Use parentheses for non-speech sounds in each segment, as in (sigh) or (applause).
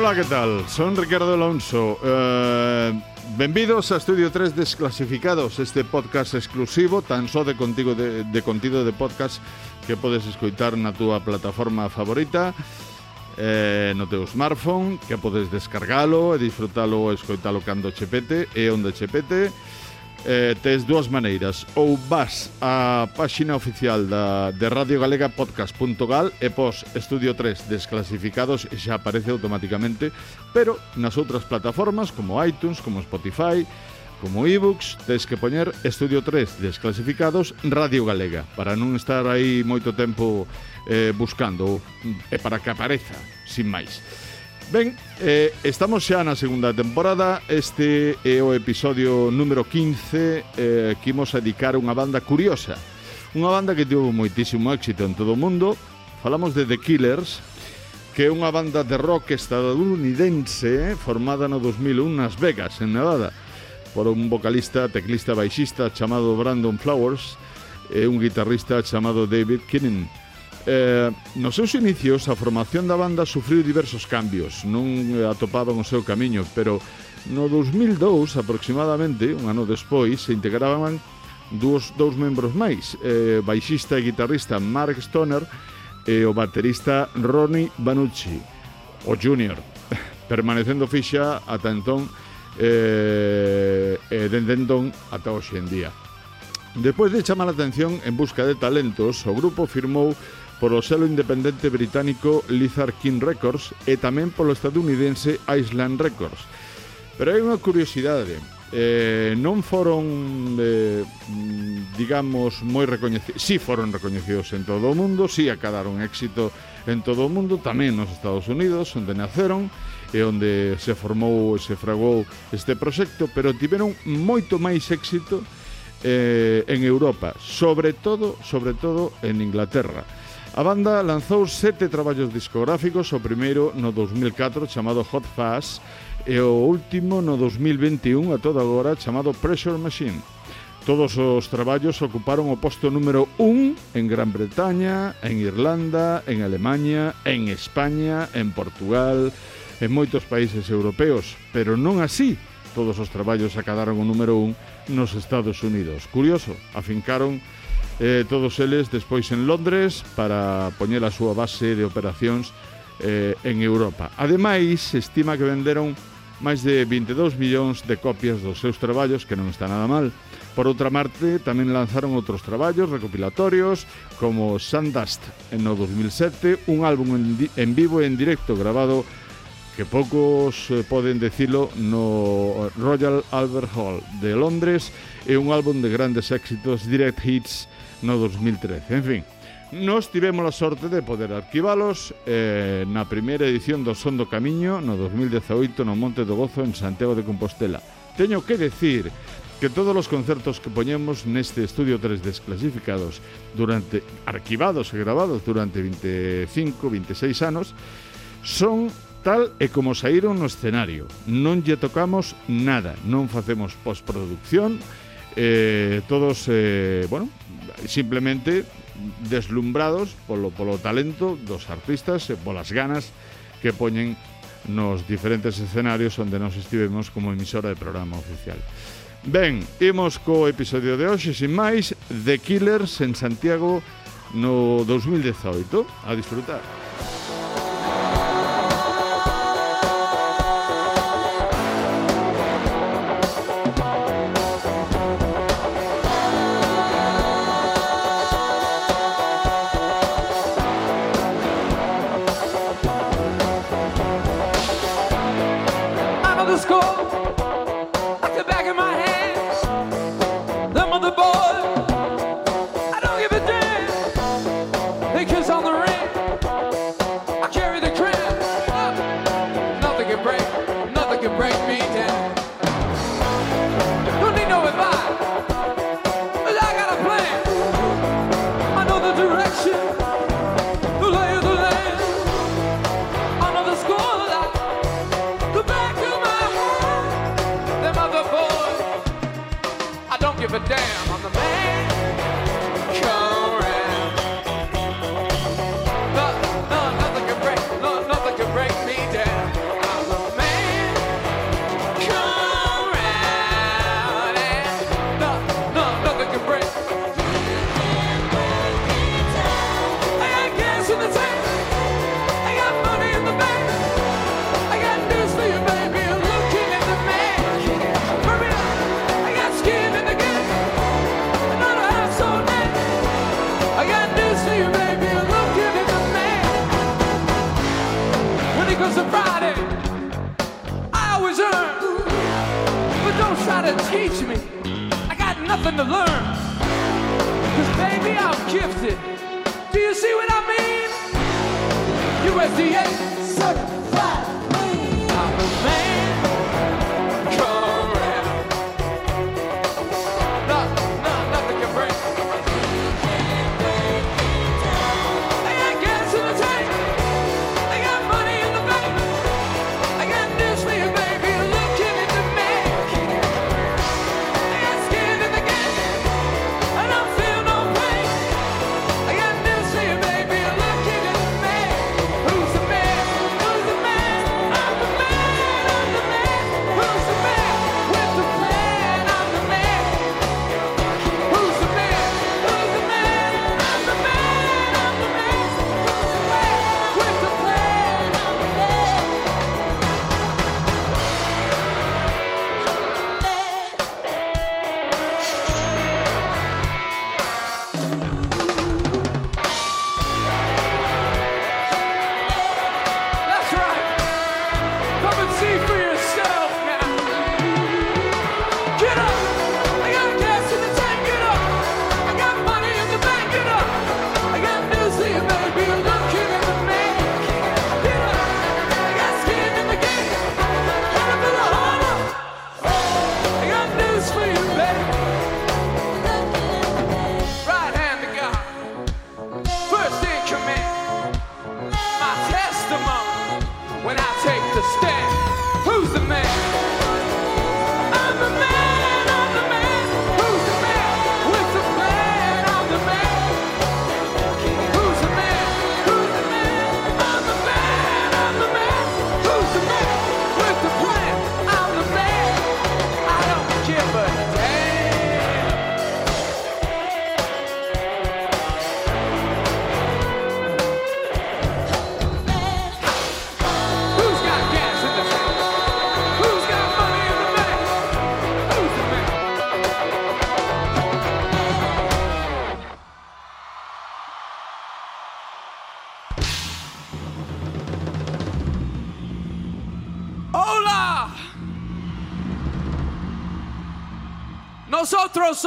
Ola, que tal? Son Ricardo Alonso. Benvidos a Estudio 3 Desclasificados, este podcast exclusivo tan só de contigo de, de de podcast que podes escoitar na túa plataforma favorita eh, no teu smartphone, que podes descargalo e disfrutalo e escoitalo cando chepete e onde chepete eh, tes dúas maneiras. Ou vas á páxina oficial da, de Radio Galega podcast.gal e pos Estudio 3 desclasificados e xa aparece automáticamente, pero nas outras plataformas como iTunes, como Spotify, como ebooks, tes que poñer Estudio 3 desclasificados Radio Galega para non estar aí moito tempo eh, buscando e para que apareza, sin máis. Ben, eh, estamos xa na segunda temporada. Este é o episodio número 15 eh, Que imos dedicar unha banda curiosa. Unha banda que tivo moitísimo éxito en todo o mundo. Falamos de The Killers Que é unha banda de rock estadounidense eh, Formada no 2001 nas Vegas, en Nevada Por un vocalista, teclista, baixista chamado Brandon Flowers E un guitarrista chamado David Kinnan. Eh, nos seus inicios a formación da banda sufriu diversos cambios, non eh, atopaban o seu camiño, pero no 2002 aproximadamente, un ano despois, se integraban dous, dous membros máis, eh, baixista e guitarrista Mark Stoner e o baterista Ronnie Banucci, o Junior, (laughs) permanecendo fixa ata entón eh, e dende entón ata hoxe en día. Despois de chamar a atención en busca de talentos, o grupo firmou polo selo independente británico Lizard King Records e tamén polo estadounidense Island Records. Pero hai unha curiosidade, eh, non foron eh, digamos moi recoñecidos si sí foron recoñecidos en todo o mundo si sí acadaron éxito en todo o mundo tamén nos Estados Unidos onde naceron e onde se formou e se fragou este proxecto pero tiveron moito máis éxito eh, en Europa sobre todo sobre todo en Inglaterra A banda lanzou sete traballos discográficos, o primeiro no 2004 chamado Hot Fuzz e o último no 2021 a toda agora chamado Pressure Machine. Todos os traballos ocuparon o posto número 1 en Gran Bretaña, en Irlanda, en Alemanha, en España, en Portugal, en moitos países europeos, pero non así todos os traballos acadaron o número 1 nos Estados Unidos. Curioso, afincaron eh, todos eles despois en Londres para poñer a súa base de operacións eh, en Europa. Ademais, se estima que venderon máis de 22 millóns de copias dos seus traballos, que non está nada mal. Por outra parte, tamén lanzaron outros traballos recopilatorios, como Sundust no 2007, un álbum en, en vivo e en directo grabado que poucos eh, poden decilo no Royal Albert Hall de Londres e un álbum de grandes éxitos, direct hits no 2013. En fin, nos tivemos a sorte de poder arquivalos eh, na primeira edición do Son do Camiño no 2018 no Monte do Gozo en Santiago de Compostela. Teño que decir que todos os concertos que poñemos neste estudio 3 desclasificados durante arquivados e grabados durante 25, 26 anos son tal e como saíron no escenario. Non lle tocamos nada, non facemos postproducción, eh, todos, eh, bueno, simplemente deslumbrados polo, polo talento dos artistas eh, e polas ganas que poñen nos diferentes escenarios onde nos estivemos como emisora de programa oficial. Ben, imos co episodio de hoxe, sin máis, The Killers en Santiago no 2018. A disfrutar.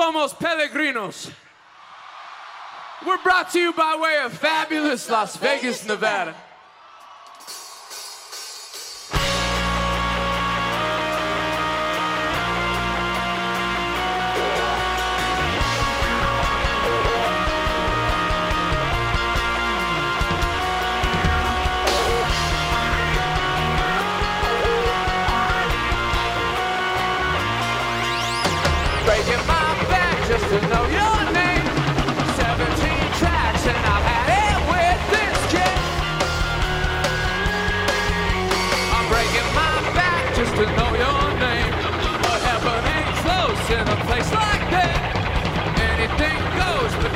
somos peregrinos. We're brought to you by way of fabulous Las Vegas, Nevada.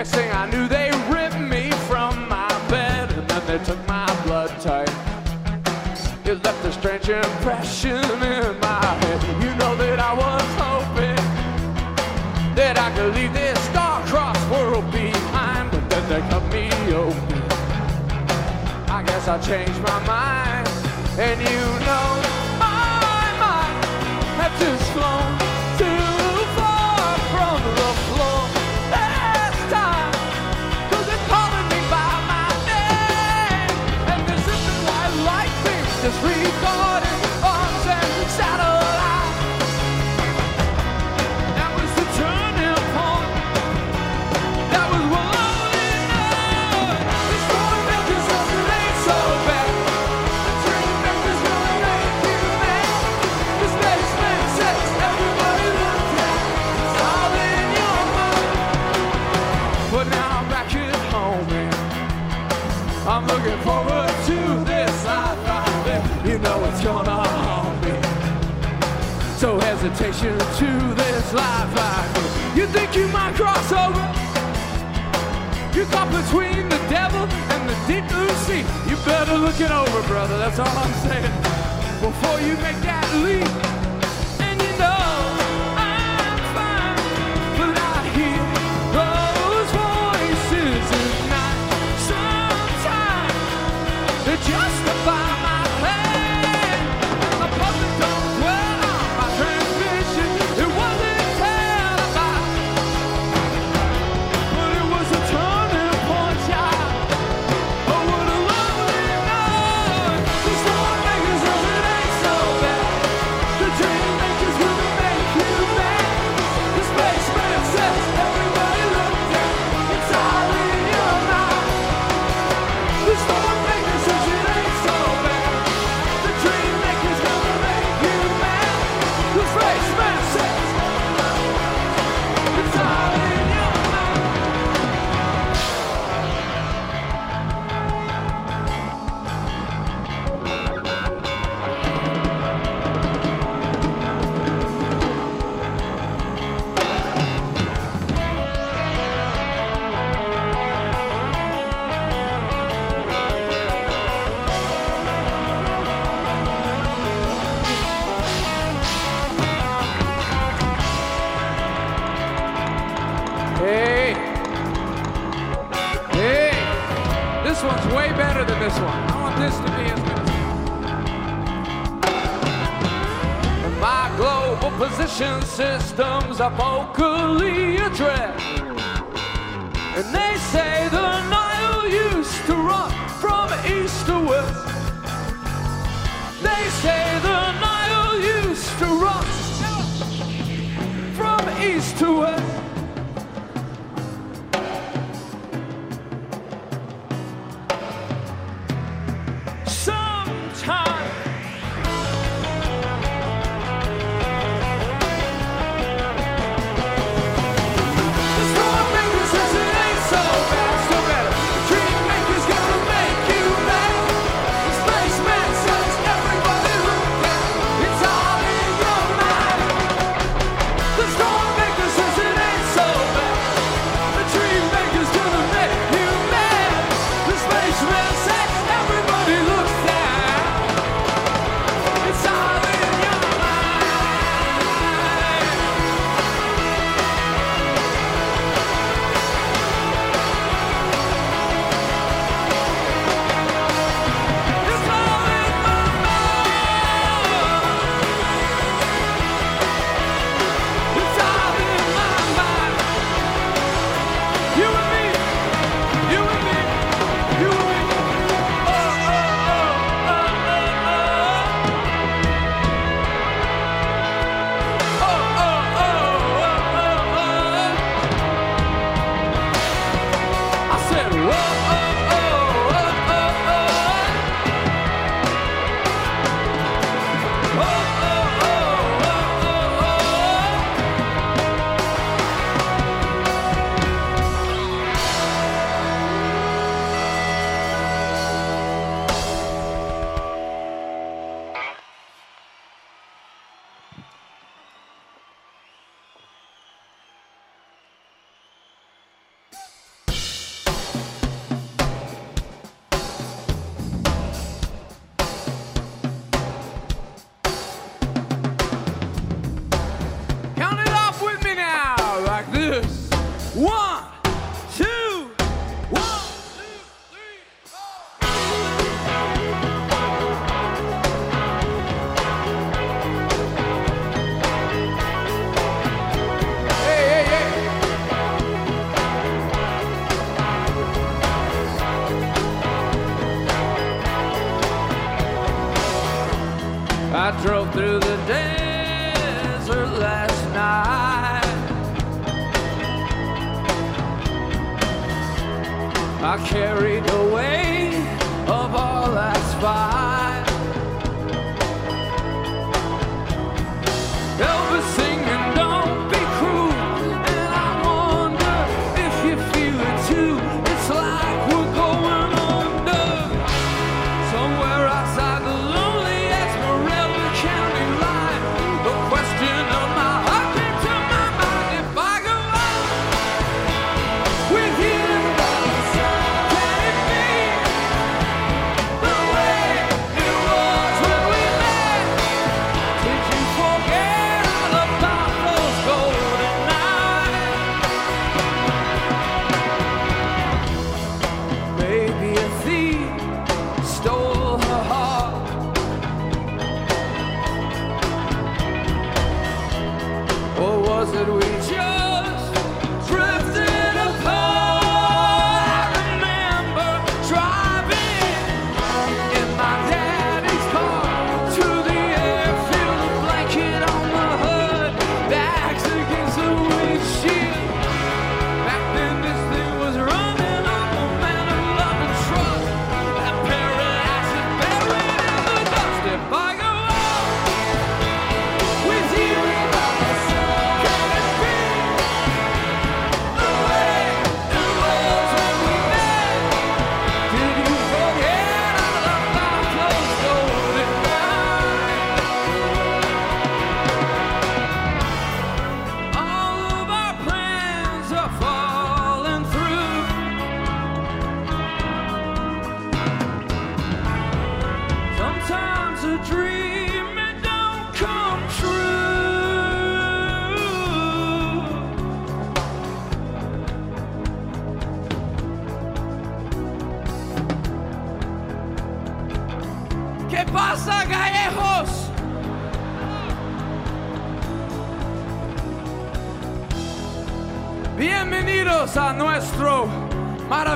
Next thing I knew, they ripped me from my bed and then they took my blood type. It left a strange impression in my head. You know that I was hoping that I could leave this star-crossed world behind, but then they cut me open. I guess I changed my mind, and you know my mind has just flown. So hesitation to this life I go. You think you might cross over? You caught between the devil and the deep blue sea. You better look it over, brother. That's all I'm saying. Before you make that leap.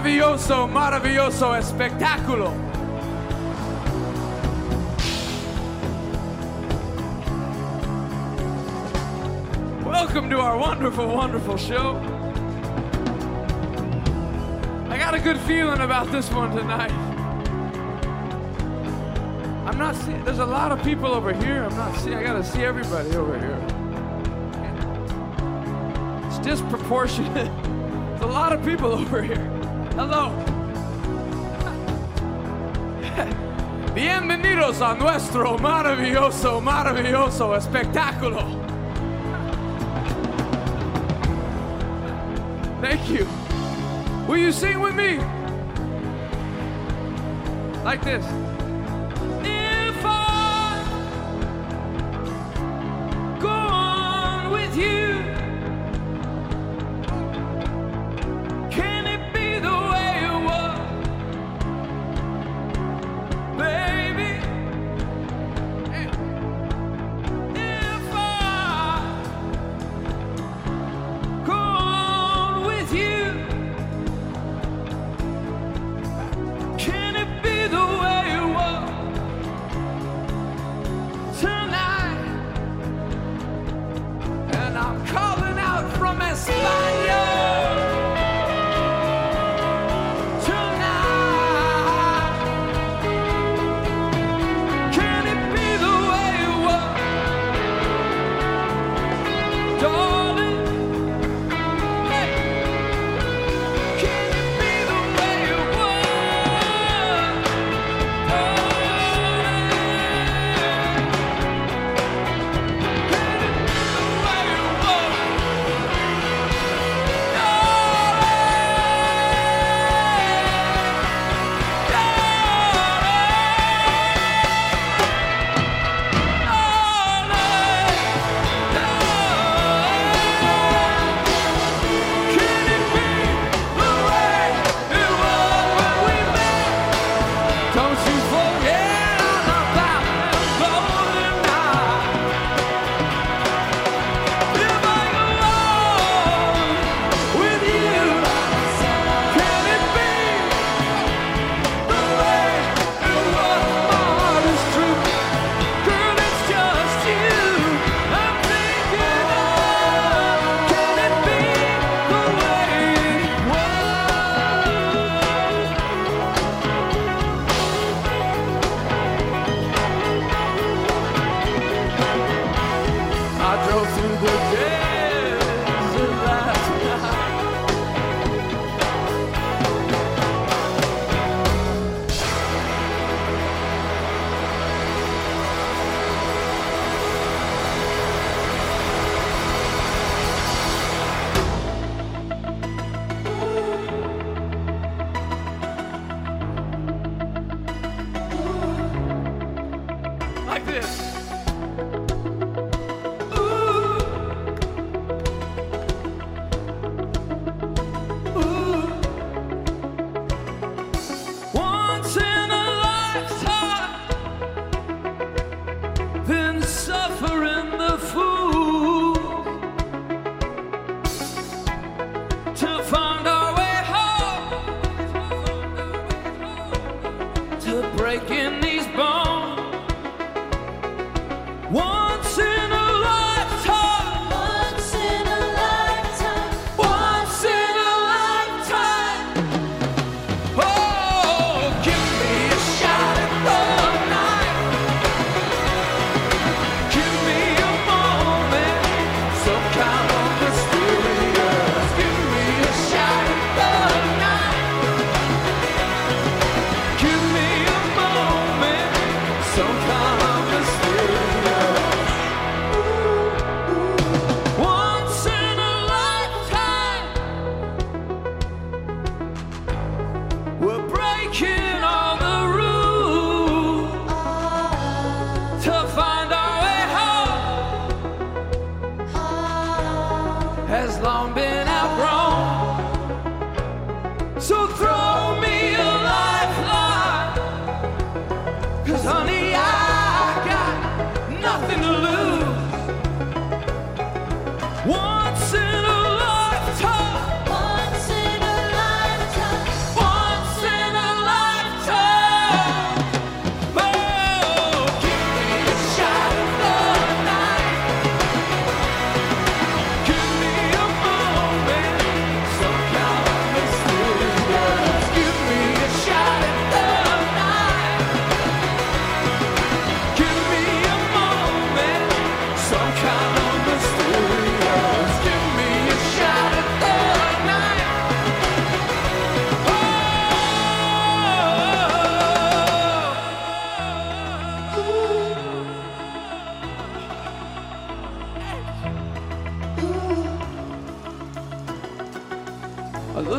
maravilloso, maravilloso espectáculo. Welcome to our wonderful, wonderful show. I got a good feeling about this one tonight. I'm not seeing, there's a lot of people over here. I'm not seeing, I gotta see everybody over here. It's disproportionate. (laughs) There's a lot of people (laughs) over here. Hello. Bienvenidos a nuestro maravilloso, maravilloso espectáculo. Thank you. Will you sing with me? Like this.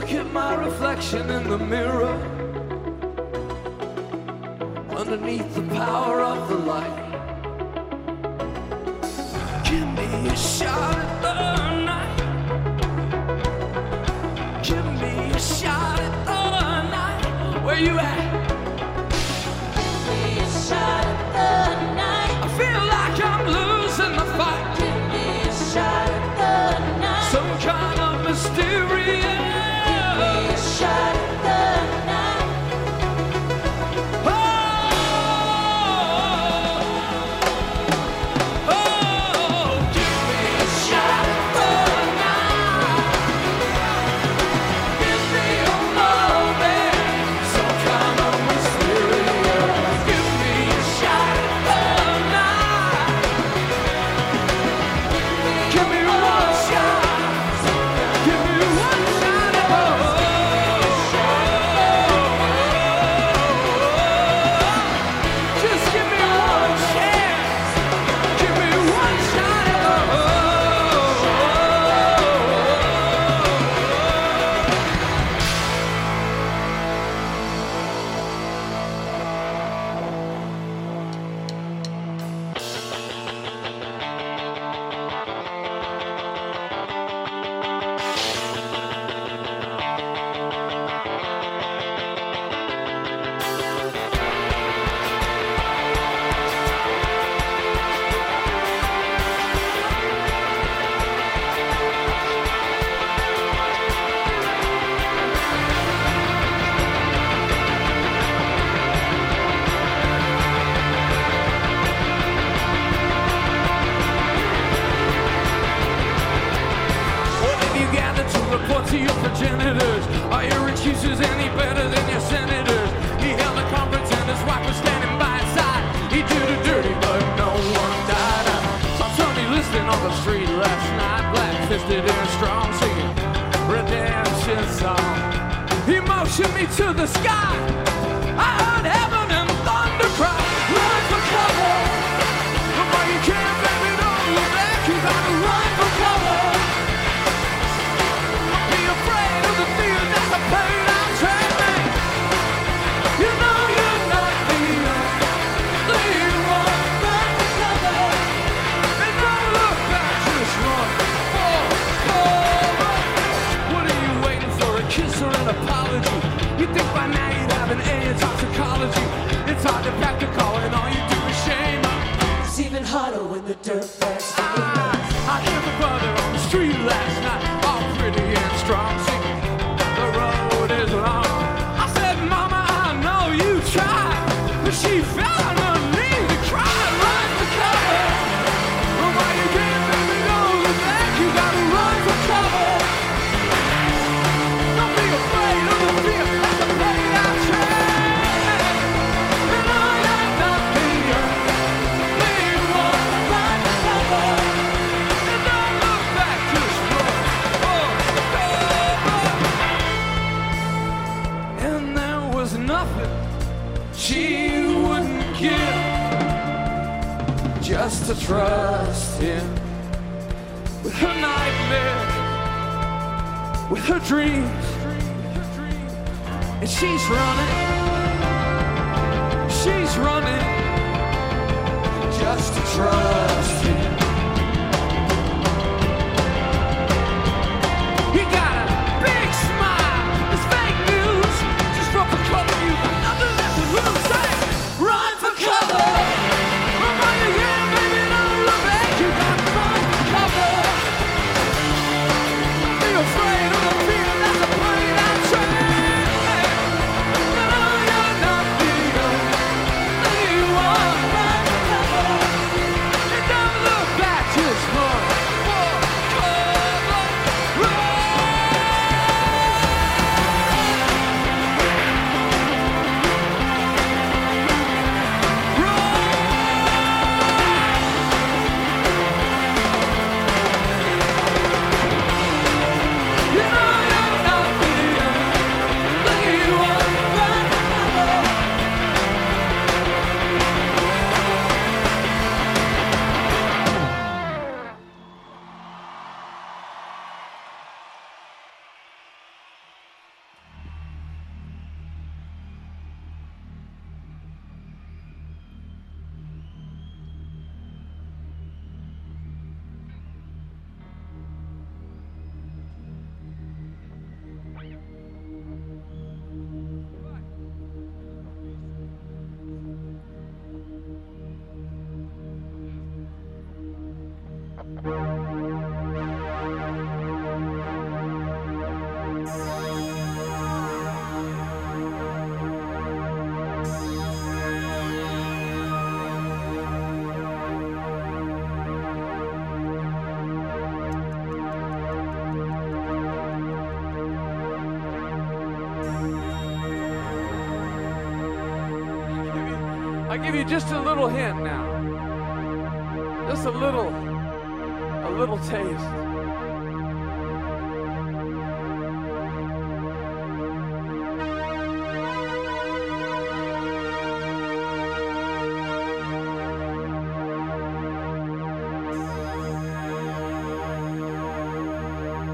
look at my reflection in the mirror. Underneath the power of the light. Give me a shot at the night. Give me a shot at the night. Where you at? the dirt bags. I, I hear the brother on the street last night, all pretty and strong, singing, the road is long. I said, Mama, I know you tried, but she fell. just to trust Him with her nightmares, with her dreams. And she's running, she's running just to trust give you just a little hint now. Just a little, a little taste.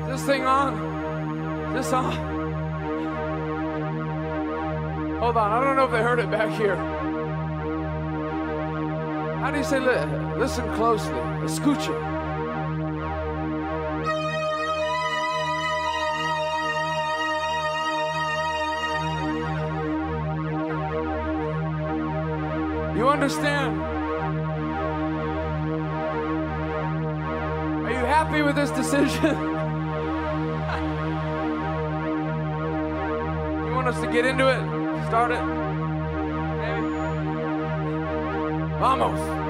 This thing on? This on? Hold on, I don't know if they heard it back here. Why do you say listen closely? Escucha. You understand? Are you happy with this decision? (laughs) you want us to get into it? Start it? Vamos.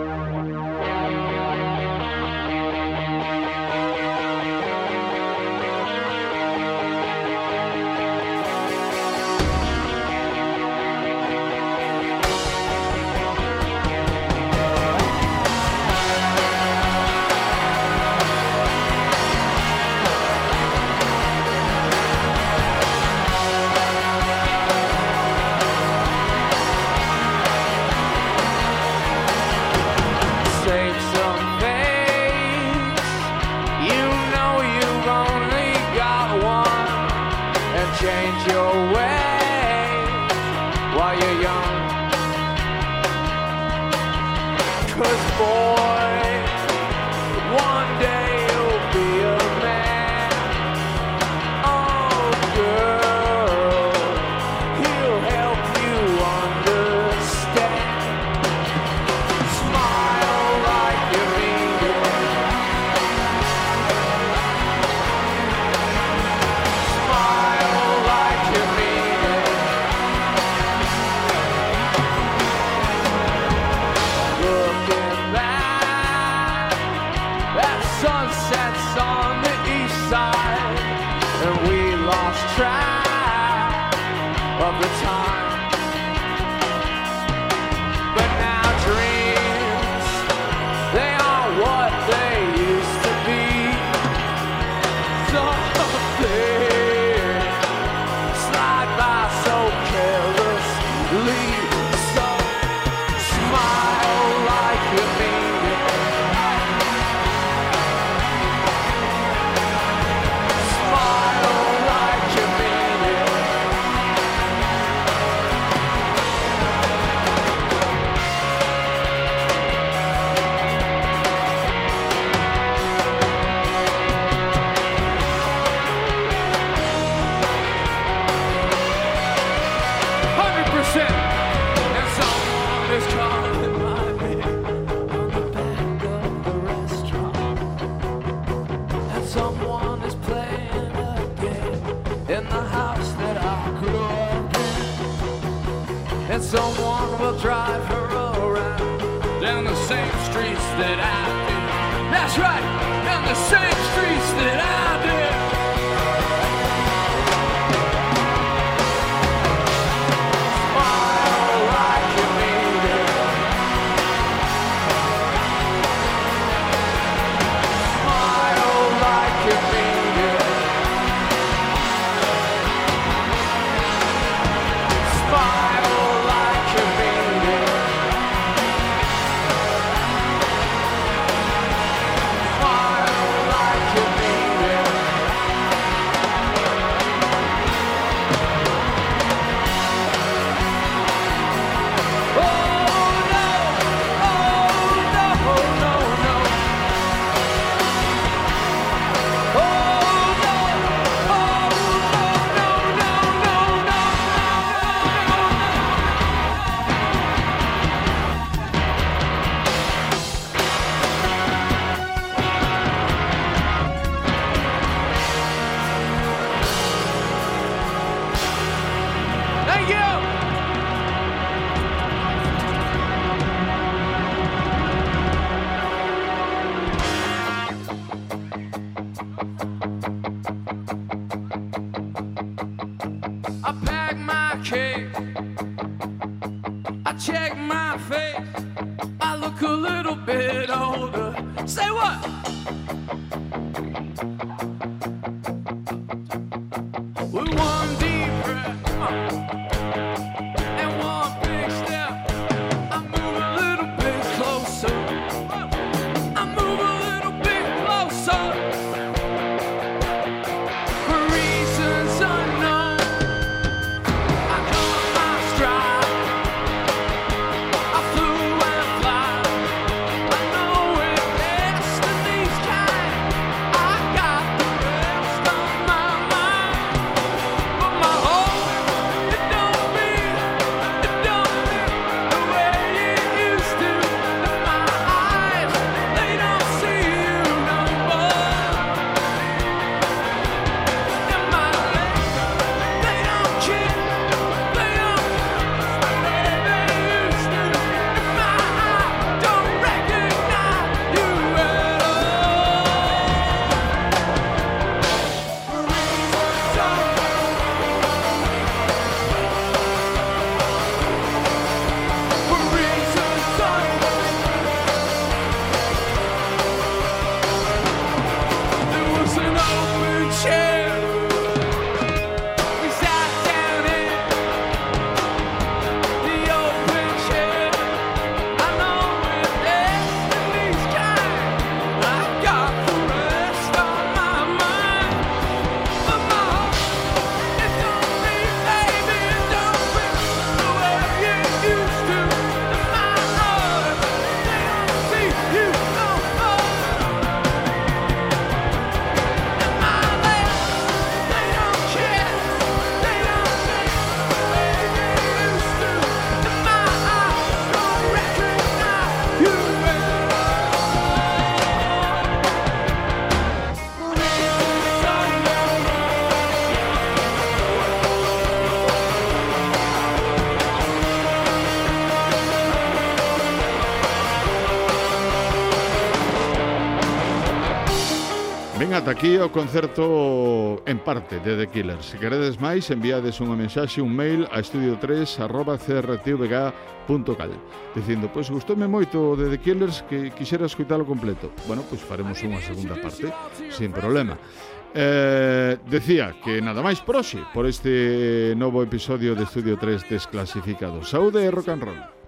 aquí o concerto en parte de The Killers. Se queredes máis, enviades unha mensaxe, un mail a estudio3 arroba crtvg.cal dicindo, pois pues, gustoume moito de The Killers que quixera escuitalo completo. Bueno, pois faremos unha segunda parte sin problema. Eh, decía que nada máis proxe por este novo episodio de Estudio 3 Desclasificado. Saúde e rock and roll.